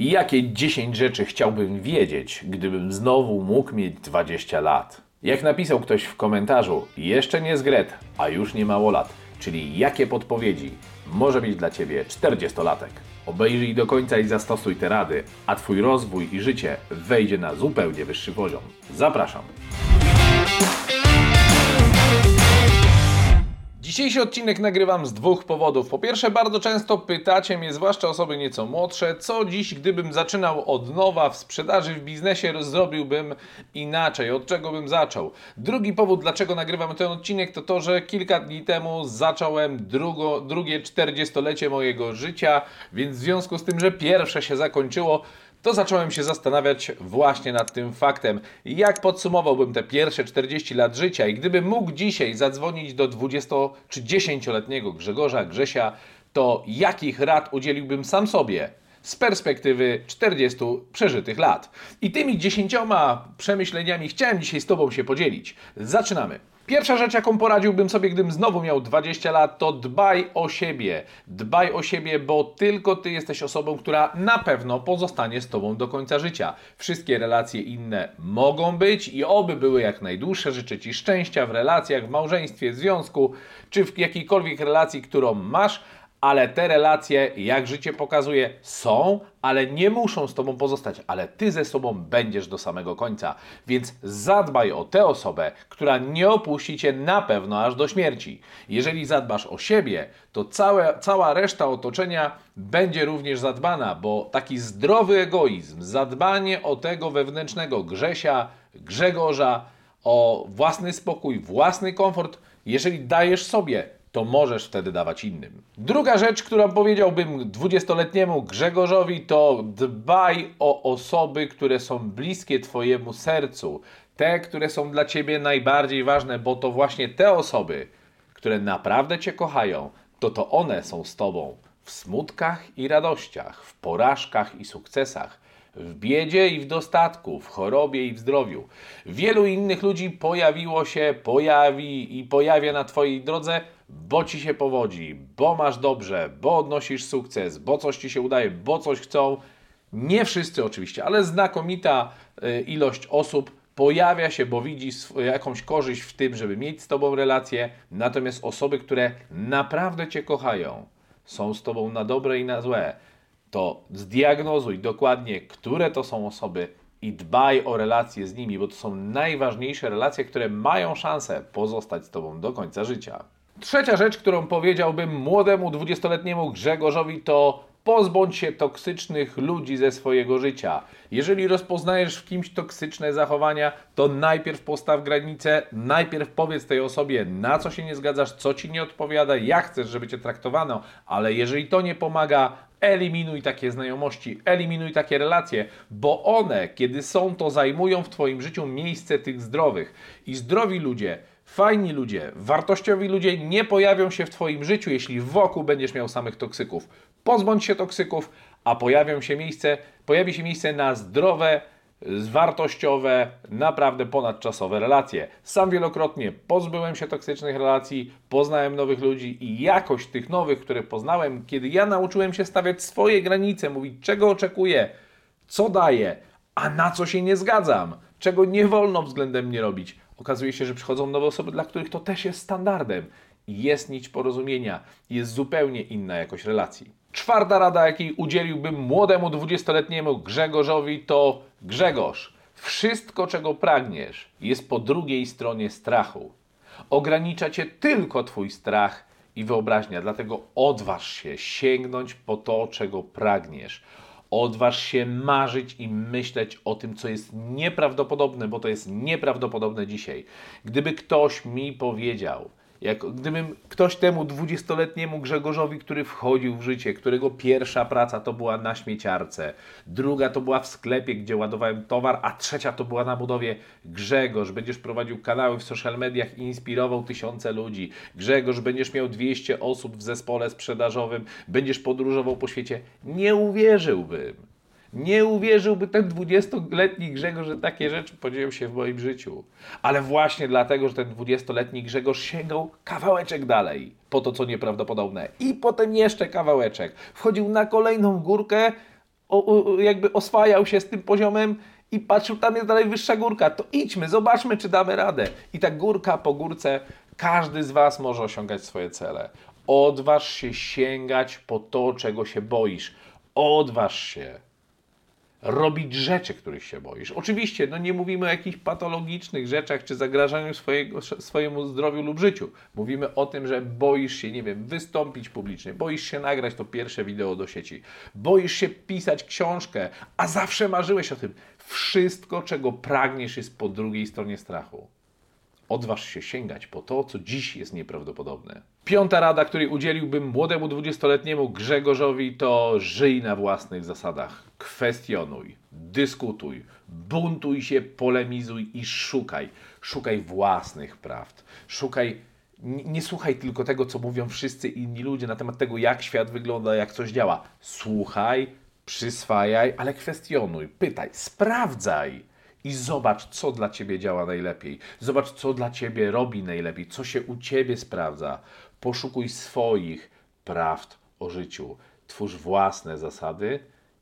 Jakie 10 rzeczy chciałbym wiedzieć, gdybym znowu mógł mieć 20 lat? Jak napisał ktoś w komentarzu, jeszcze nie zgret, a już nie mało lat, czyli jakie podpowiedzi może mieć dla Ciebie 40-latek? Obejrzyj do końca i zastosuj te rady, a Twój rozwój i życie wejdzie na zupełnie wyższy poziom. Zapraszam. Dzisiejszy odcinek nagrywam z dwóch powodów. Po pierwsze, bardzo często pytacie mnie, zwłaszcza osoby nieco młodsze, co dziś, gdybym zaczynał od nowa w sprzedaży, w biznesie, zrobiłbym inaczej, od czego bym zaczął. Drugi powód, dlaczego nagrywam ten odcinek, to to, że kilka dni temu zacząłem drugo, drugie 40-lecie mojego życia, więc w związku z tym, że pierwsze się zakończyło, to zacząłem się zastanawiać właśnie nad tym faktem, jak podsumowałbym te pierwsze 40 lat życia i gdybym mógł dzisiaj zadzwonić do 20 czy 10-letniego Grzegorza Grzesia, to jakich rad udzieliłbym sam sobie z perspektywy 40 przeżytych lat. I tymi 10 przemyśleniami chciałem dzisiaj z Tobą się podzielić. Zaczynamy. Pierwsza rzecz, jaką poradziłbym sobie, gdybym znowu miał 20 lat, to dbaj o siebie. Dbaj o siebie, bo tylko ty jesteś osobą, która na pewno pozostanie z tobą do końca życia. Wszystkie relacje inne mogą być i oby były jak najdłuższe. Życzę ci szczęścia w relacjach, w małżeństwie, w związku, czy w jakiejkolwiek relacji, którą masz ale te relacje, jak życie pokazuje, są, ale nie muszą z Tobą pozostać, ale Ty ze sobą będziesz do samego końca. Więc zadbaj o tę osobę, która nie opuści Cię na pewno aż do śmierci. Jeżeli zadbasz o siebie, to całe, cała reszta otoczenia będzie również zadbana, bo taki zdrowy egoizm, zadbanie o tego wewnętrznego Grzesia, Grzegorza, o własny spokój, własny komfort, jeżeli dajesz sobie to możesz wtedy dawać innym. Druga rzecz, którą powiedziałbym dwudziestoletniemu Grzegorzowi, to dbaj o osoby, które są bliskie Twojemu sercu. Te, które są dla Ciebie najbardziej ważne, bo to właśnie te osoby, które naprawdę Cię kochają, to to one są z Tobą w smutkach i radościach, w porażkach i sukcesach w biedzie i w dostatku, w chorobie i w zdrowiu. Wielu innych ludzi pojawiło się, pojawi i pojawia na Twojej drodze, bo Ci się powodzi, bo masz dobrze, bo odnosisz sukces, bo coś Ci się udaje, bo coś chcą. Nie wszyscy oczywiście, ale znakomita y, ilość osób pojawia się, bo widzi jakąś korzyść w tym, żeby mieć z Tobą relację. Natomiast osoby, które naprawdę Cię kochają, są z Tobą na dobre i na złe, to zdiagnozuj dokładnie, które to są osoby i dbaj o relacje z nimi, bo to są najważniejsze relacje, które mają szansę pozostać z Tobą do końca życia. Trzecia rzecz, którą powiedziałbym młodemu dwudziestoletniemu Grzegorzowi, to pozbądź się toksycznych ludzi ze swojego życia. Jeżeli rozpoznajesz w kimś toksyczne zachowania, to najpierw postaw granice, najpierw powiedz tej osobie, na co się nie zgadzasz, co ci nie odpowiada, jak chcesz, żeby cię traktowano, ale jeżeli to nie pomaga, eliminuj takie znajomości, eliminuj takie relacje, bo one, kiedy są, to zajmują w Twoim życiu miejsce tych zdrowych. I zdrowi ludzie Fajni ludzie, wartościowi ludzie nie pojawią się w Twoim życiu, jeśli wokół będziesz miał samych toksyków. Pozbądź się toksyków, a pojawią się miejsce, pojawi się miejsce na zdrowe, wartościowe, naprawdę ponadczasowe relacje. Sam wielokrotnie pozbyłem się toksycznych relacji, poznałem nowych ludzi i jakość tych nowych, które poznałem, kiedy ja nauczyłem się stawiać swoje granice, mówić czego oczekuję, co daję, a na co się nie zgadzam, czego nie wolno względem mnie robić okazuje się, że przychodzą nowe osoby, dla których to też jest standardem. Jest nić porozumienia, jest zupełnie inna jakość relacji. Czwarta rada, jakiej udzieliłbym młodemu dwudziestoletniemu Grzegorzowi, to Grzegorz, wszystko czego pragniesz jest po drugiej stronie strachu. Ogranicza cię tylko twój strach i wyobraźnia, dlatego odważ się sięgnąć po to, czego pragniesz. Odważ się marzyć i myśleć o tym, co jest nieprawdopodobne, bo to jest nieprawdopodobne dzisiaj. Gdyby ktoś mi powiedział, jak gdybym ktoś temu dwudziestoletniemu Grzegorzowi, który wchodził w życie, którego pierwsza praca to była na śmieciarce, druga to była w sklepie, gdzie ładowałem towar, a trzecia to była na budowie Grzegorz, będziesz prowadził kanały w social mediach i inspirował tysiące ludzi. Grzegorz, będziesz miał 200 osób w zespole sprzedażowym, będziesz podróżował po świecie. Nie uwierzyłbym. Nie uwierzyłby ten 20-letni Grzegorz, że takie rzeczy podzieją się w moim życiu. Ale właśnie dlatego, że ten 20-letni Grzegorz sięgał kawałeczek dalej po to, co nieprawdopodobne. I potem jeszcze kawałeczek. Wchodził na kolejną górkę, o, o, jakby oswajał się z tym poziomem i patrzył, tam jest dalej wyższa górka, to idźmy, zobaczmy, czy damy radę. I tak górka po górce, każdy z Was może osiągać swoje cele. Odważ się sięgać po to, czego się boisz. Odważ się robić rzeczy, których się boisz. Oczywiście, no nie mówimy o jakichś patologicznych rzeczach czy zagrażaniu swojego, swojemu zdrowiu lub życiu. Mówimy o tym, że boisz się, nie wiem, wystąpić publicznie, boisz się nagrać to pierwsze wideo do sieci, boisz się pisać książkę, a zawsze marzyłeś o tym. Wszystko, czego pragniesz, jest po drugiej stronie strachu odważ się sięgać po to, co dziś jest nieprawdopodobne. Piąta rada, której udzieliłbym młodemu dwudziestoletniemu Grzegorzowi, to żyj na własnych zasadach. Kwestionuj, dyskutuj, buntuj się, polemizuj i szukaj. Szukaj własnych prawd. Szukaj nie, słuchaj tylko tego, co mówią wszyscy inni ludzie na temat tego, jak świat wygląda, jak coś działa. Słuchaj, przyswajaj, ale kwestionuj, pytaj, sprawdzaj i zobacz, co dla ciebie działa najlepiej. Zobacz, co dla ciebie robi najlepiej, co się u ciebie sprawdza. Poszukuj swoich prawd o życiu. Twórz własne zasady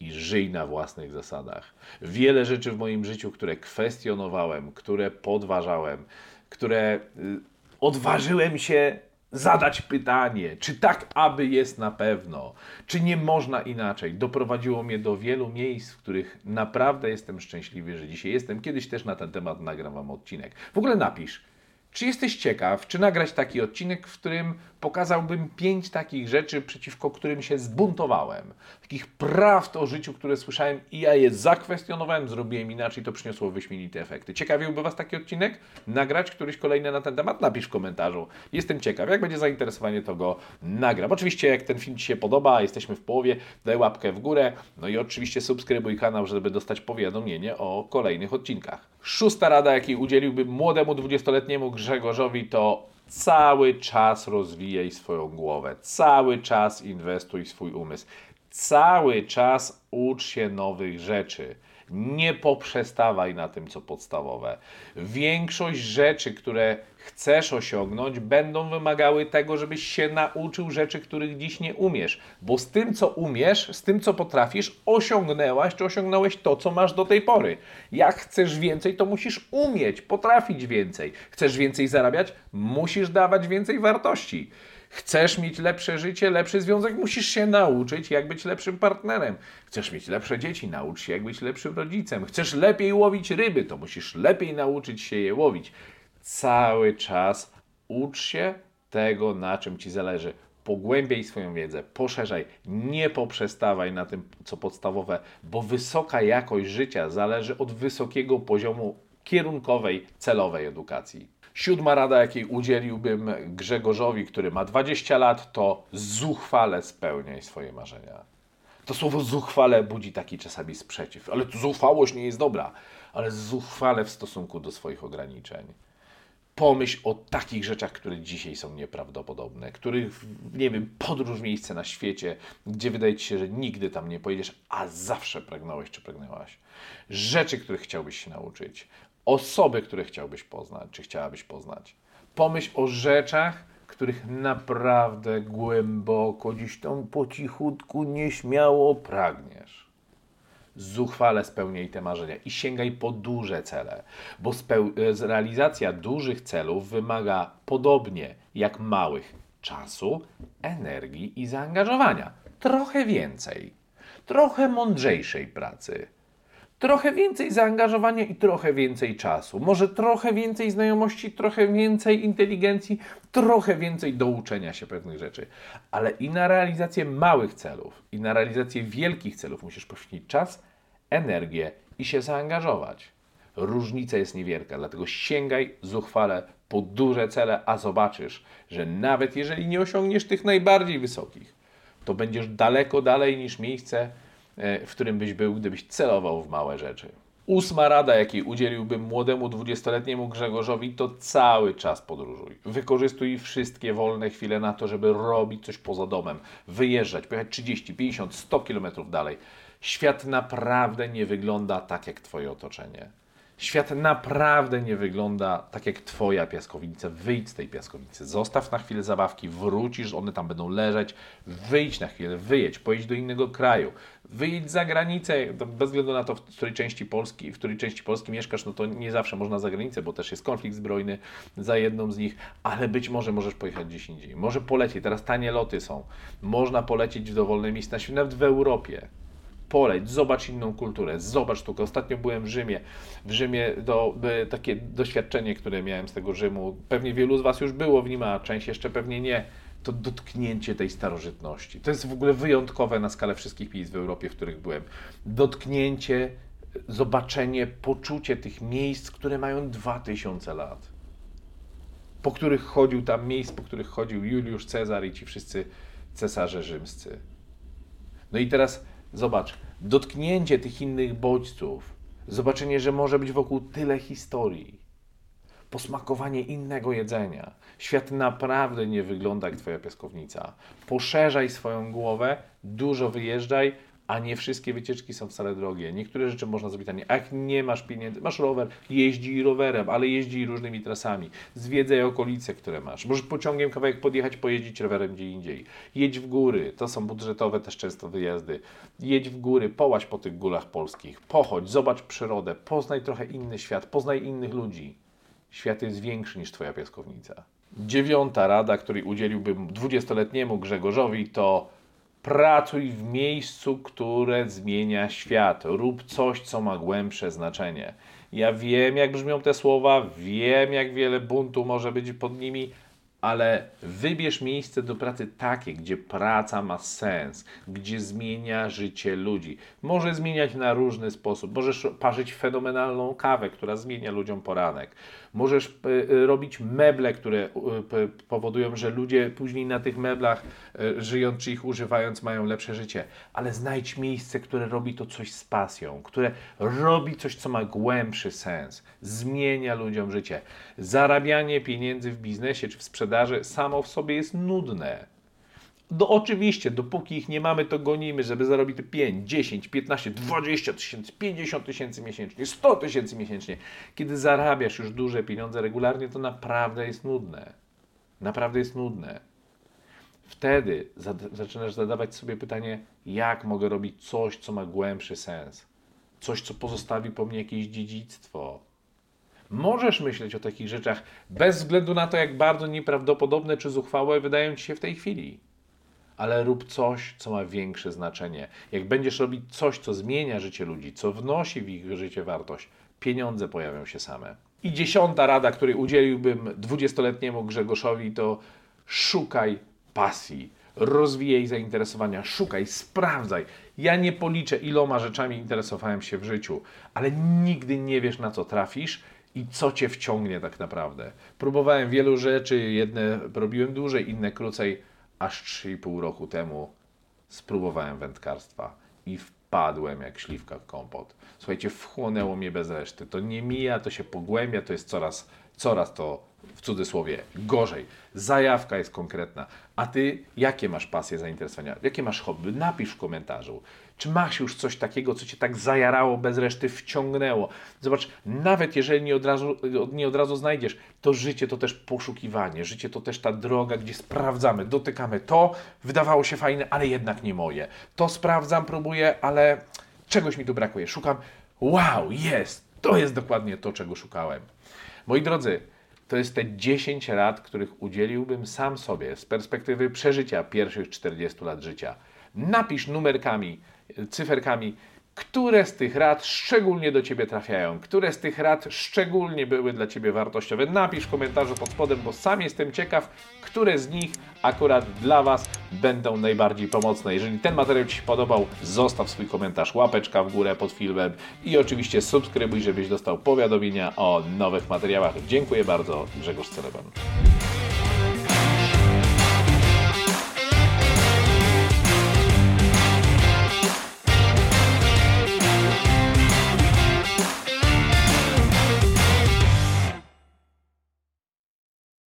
i żyj na własnych zasadach. Wiele rzeczy w moim życiu, które kwestionowałem, które podważałem, które y, odważyłem się zadać pytanie, czy tak aby jest na pewno, czy nie można inaczej, doprowadziło mnie do wielu miejsc, w których naprawdę jestem szczęśliwy, że dzisiaj jestem. Kiedyś też na ten temat nagram Wam odcinek. W ogóle napisz, czy jesteś ciekaw, czy nagrać taki odcinek, w którym pokazałbym pięć takich rzeczy, przeciwko którym się zbuntowałem? Takich prawd o życiu, które słyszałem i ja je zakwestionowałem, zrobiłem inaczej, to przyniosło wyśmienite efekty. Ciekawiłby Was taki odcinek? Nagrać któryś kolejny na ten temat? Napisz w komentarzu. Jestem ciekaw. Jak będzie zainteresowanie, to go nagram. Oczywiście, jak ten film Ci się podoba, jesteśmy w połowie, daj łapkę w górę. No i oczywiście subskrybuj kanał, żeby dostać powiadomienie o kolejnych odcinkach. Szósta rada, jakiej udzieliłbym młodemu 20-letniemu Grzegorzowi, to cały czas rozwijaj swoją głowę, cały czas inwestuj swój umysł, cały czas ucz się nowych rzeczy. Nie poprzestawaj na tym, co podstawowe. Większość rzeczy, które chcesz osiągnąć, będą wymagały tego, żebyś się nauczył rzeczy, których dziś nie umiesz. Bo z tym, co umiesz, z tym, co potrafisz, osiągnęłaś czy osiągnąłeś to, co masz do tej pory. Jak chcesz więcej, to musisz umieć, potrafić więcej. Chcesz więcej zarabiać, musisz dawać więcej wartości. Chcesz mieć lepsze życie, lepszy związek, musisz się nauczyć, jak być lepszym partnerem. Chcesz mieć lepsze dzieci, naucz się, jak być lepszym rodzicem. Chcesz lepiej łowić ryby, to musisz lepiej nauczyć się je łowić. Cały czas ucz się tego, na czym ci zależy. Pogłębiaj swoją wiedzę, poszerzaj, nie poprzestawaj na tym, co podstawowe, bo wysoka jakość życia zależy od wysokiego poziomu kierunkowej, celowej edukacji. Siódma rada, jakiej udzieliłbym Grzegorzowi, który ma 20 lat, to zuchwale spełniaj swoje marzenia. To słowo zuchwale budzi taki czasami sprzeciw, ale zuchwałość nie jest dobra, ale zuchwale w stosunku do swoich ograniczeń. Pomyśl o takich rzeczach, które dzisiaj są nieprawdopodobne, których, nie wiem, podróż miejsce na świecie, gdzie wydaje ci się, że nigdy tam nie pojedziesz, a zawsze pragnąłeś czy pragnęłaś. Rzeczy, których chciałbyś się nauczyć osoby, które chciałbyś poznać, czy chciałabyś poznać. Pomyśl o rzeczach, których naprawdę głęboko, dziś tam po cichutku, nieśmiało pragniesz. Zuchwale spełniaj te marzenia i sięgaj po duże cele, bo realizacja dużych celów wymaga podobnie jak małych czasu, energii i zaangażowania. Trochę więcej, trochę mądrzejszej pracy trochę więcej zaangażowania i trochę więcej czasu. Może trochę więcej znajomości, trochę więcej inteligencji, trochę więcej douczenia się pewnych rzeczy. Ale i na realizację małych celów, i na realizację wielkich celów musisz poświęcić czas, energię i się zaangażować. Różnica jest niewielka, dlatego sięgaj zuchwale po duże cele, a zobaczysz, że nawet jeżeli nie osiągniesz tych najbardziej wysokich, to będziesz daleko dalej niż miejsce, w którym byś był, gdybyś celował w małe rzeczy. Ósma rada, jakiej udzieliłbym młodemu 20-letniemu Grzegorzowi, to cały czas podróżuj. Wykorzystuj wszystkie wolne chwile na to, żeby robić coś poza domem, wyjeżdżać, pojechać 30, 50, 100 kilometrów dalej. Świat naprawdę nie wygląda tak jak Twoje otoczenie. Świat naprawdę nie wygląda tak jak Twoja piaskownica. Wyjdź z tej piaskownicy, zostaw na chwilę zabawki, wrócisz, one tam będą leżeć. Wyjdź na chwilę, wyjedź, pojedź do innego kraju, wyjedź za granicę. Bez względu na to, w której części Polski, w której części Polski mieszkasz, no to nie zawsze można za granicę, bo też jest konflikt zbrojny za jedną z nich, ale być może możesz pojechać gdzieś indziej. Może polecieć, teraz tanie loty są. Można polecieć w dowolne miejsca, nawet w Europie poleć, zobacz inną kulturę, zobacz sztukę. Ostatnio byłem w Rzymie. W Rzymie to takie doświadczenie, które miałem z tego Rzymu, pewnie wielu z Was już było w nim, a część jeszcze pewnie nie, to dotknięcie tej starożytności. To jest w ogóle wyjątkowe na skalę wszystkich miejsc w Europie, w których byłem. Dotknięcie, zobaczenie, poczucie tych miejsc, które mają 2000 lat. Po których chodził tam miejsc, po których chodził Juliusz Cezar i ci wszyscy cesarze rzymscy. No i teraz Zobacz, dotknięcie tych innych bodźców, zobaczenie, że może być wokół tyle historii, posmakowanie innego jedzenia. Świat naprawdę nie wygląda jak Twoja piaskownica. Poszerzaj swoją głowę, dużo wyjeżdżaj, a nie wszystkie wycieczki są wcale drogie. Niektóre rzeczy można zrobić taniej. A jak nie masz pieniędzy, masz rower, jeździ rowerem, ale jeździ różnymi trasami. Zwiedzaj okolice, które masz. Możesz pociągiem kawałek podjechać, pojeździć rowerem gdzie indziej. Jedź w góry, to są budżetowe też często wyjazdy. Jedź w góry, połaź po tych górach polskich, pochodź, zobacz przyrodę, poznaj trochę inny świat, poznaj innych ludzi. Świat jest większy niż Twoja piaskownica. Dziewiąta rada, której udzieliłbym dwudziestoletniemu Grzegorzowi to Pracuj w miejscu, które zmienia świat. Rób coś, co ma głębsze znaczenie. Ja wiem, jak brzmią te słowa, wiem, jak wiele buntu może być pod nimi, ale wybierz miejsce do pracy takie, gdzie praca ma sens, gdzie zmienia życie ludzi. Może zmieniać na różny sposób. Możesz parzyć fenomenalną kawę, która zmienia ludziom poranek. Możesz y, y, robić meble, które y, powodują, że ludzie później na tych meblach, żyjąc czy ich używając, mają lepsze życie. Ale znajdź miejsce, które robi to coś z pasją, które robi coś, co ma głębszy sens, zmienia ludziom życie. Zarabianie pieniędzy w biznesie czy w sprzedaży samo w sobie jest nudne. No oczywiście, dopóki ich nie mamy, to gonimy, żeby zarobić 5, 10, 15, 20 tysięcy, 50 tysięcy miesięcznie, 100 tysięcy miesięcznie. Kiedy zarabiasz już duże pieniądze regularnie, to naprawdę jest nudne. Naprawdę jest nudne. Wtedy zaczynasz zadawać sobie pytanie, jak mogę robić coś, co ma głębszy sens. Coś, co pozostawi po mnie jakieś dziedzictwo. Możesz myśleć o takich rzeczach bez względu na to, jak bardzo nieprawdopodobne czy zuchwałe wydają ci się w tej chwili ale rób coś, co ma większe znaczenie. Jak będziesz robić coś, co zmienia życie ludzi, co wnosi w ich życie wartość, pieniądze pojawią się same. I dziesiąta rada, której udzieliłbym dwudziestoletniemu Grzegorzowi, to szukaj pasji. Rozwijaj zainteresowania, szukaj, sprawdzaj. Ja nie policzę, iloma rzeczami interesowałem się w życiu, ale nigdy nie wiesz, na co trafisz i co cię wciągnie tak naprawdę. Próbowałem wielu rzeczy, jedne robiłem dłużej, inne krócej aż 3,5 roku temu spróbowałem wędkarstwa i wpadłem jak śliwka w kompot. Słuchajcie, wchłonęło mnie bez reszty. To nie mija, to się pogłębia, to jest coraz, coraz to w cudzysłowie gorzej. Zajawka jest konkretna. A ty jakie masz pasje, zainteresowania? Jakie masz hobby? Napisz w komentarzu. Czy masz już coś takiego, co cię tak zajarało, bez reszty wciągnęło? Zobacz, nawet jeżeli nie od razu, nie od razu znajdziesz, to życie to też poszukiwanie. Życie to też ta droga, gdzie sprawdzamy, dotykamy. To wydawało się fajne, ale jednak nie moje. To sprawdzam, próbuję, ale czegoś mi tu brakuje. Szukam, wow, jest! To jest dokładnie to, czego szukałem. Moi drodzy, to jest te 10 rad, których udzieliłbym sam sobie z perspektywy przeżycia pierwszych 40 lat życia. Napisz numerkami, cyferkami, które z tych rad szczególnie do Ciebie trafiają, które z tych rad szczególnie były dla Ciebie wartościowe. Napisz w komentarzu pod spodem, bo sam jestem ciekaw, które z nich akurat dla Was będą najbardziej pomocne. Jeżeli ten materiał Ci się podobał, zostaw swój komentarz, łapeczka w górę pod filmem i oczywiście subskrybuj, żebyś dostał powiadomienia o nowych materiałach. Dziękuję bardzo, Grzegorz Celeban.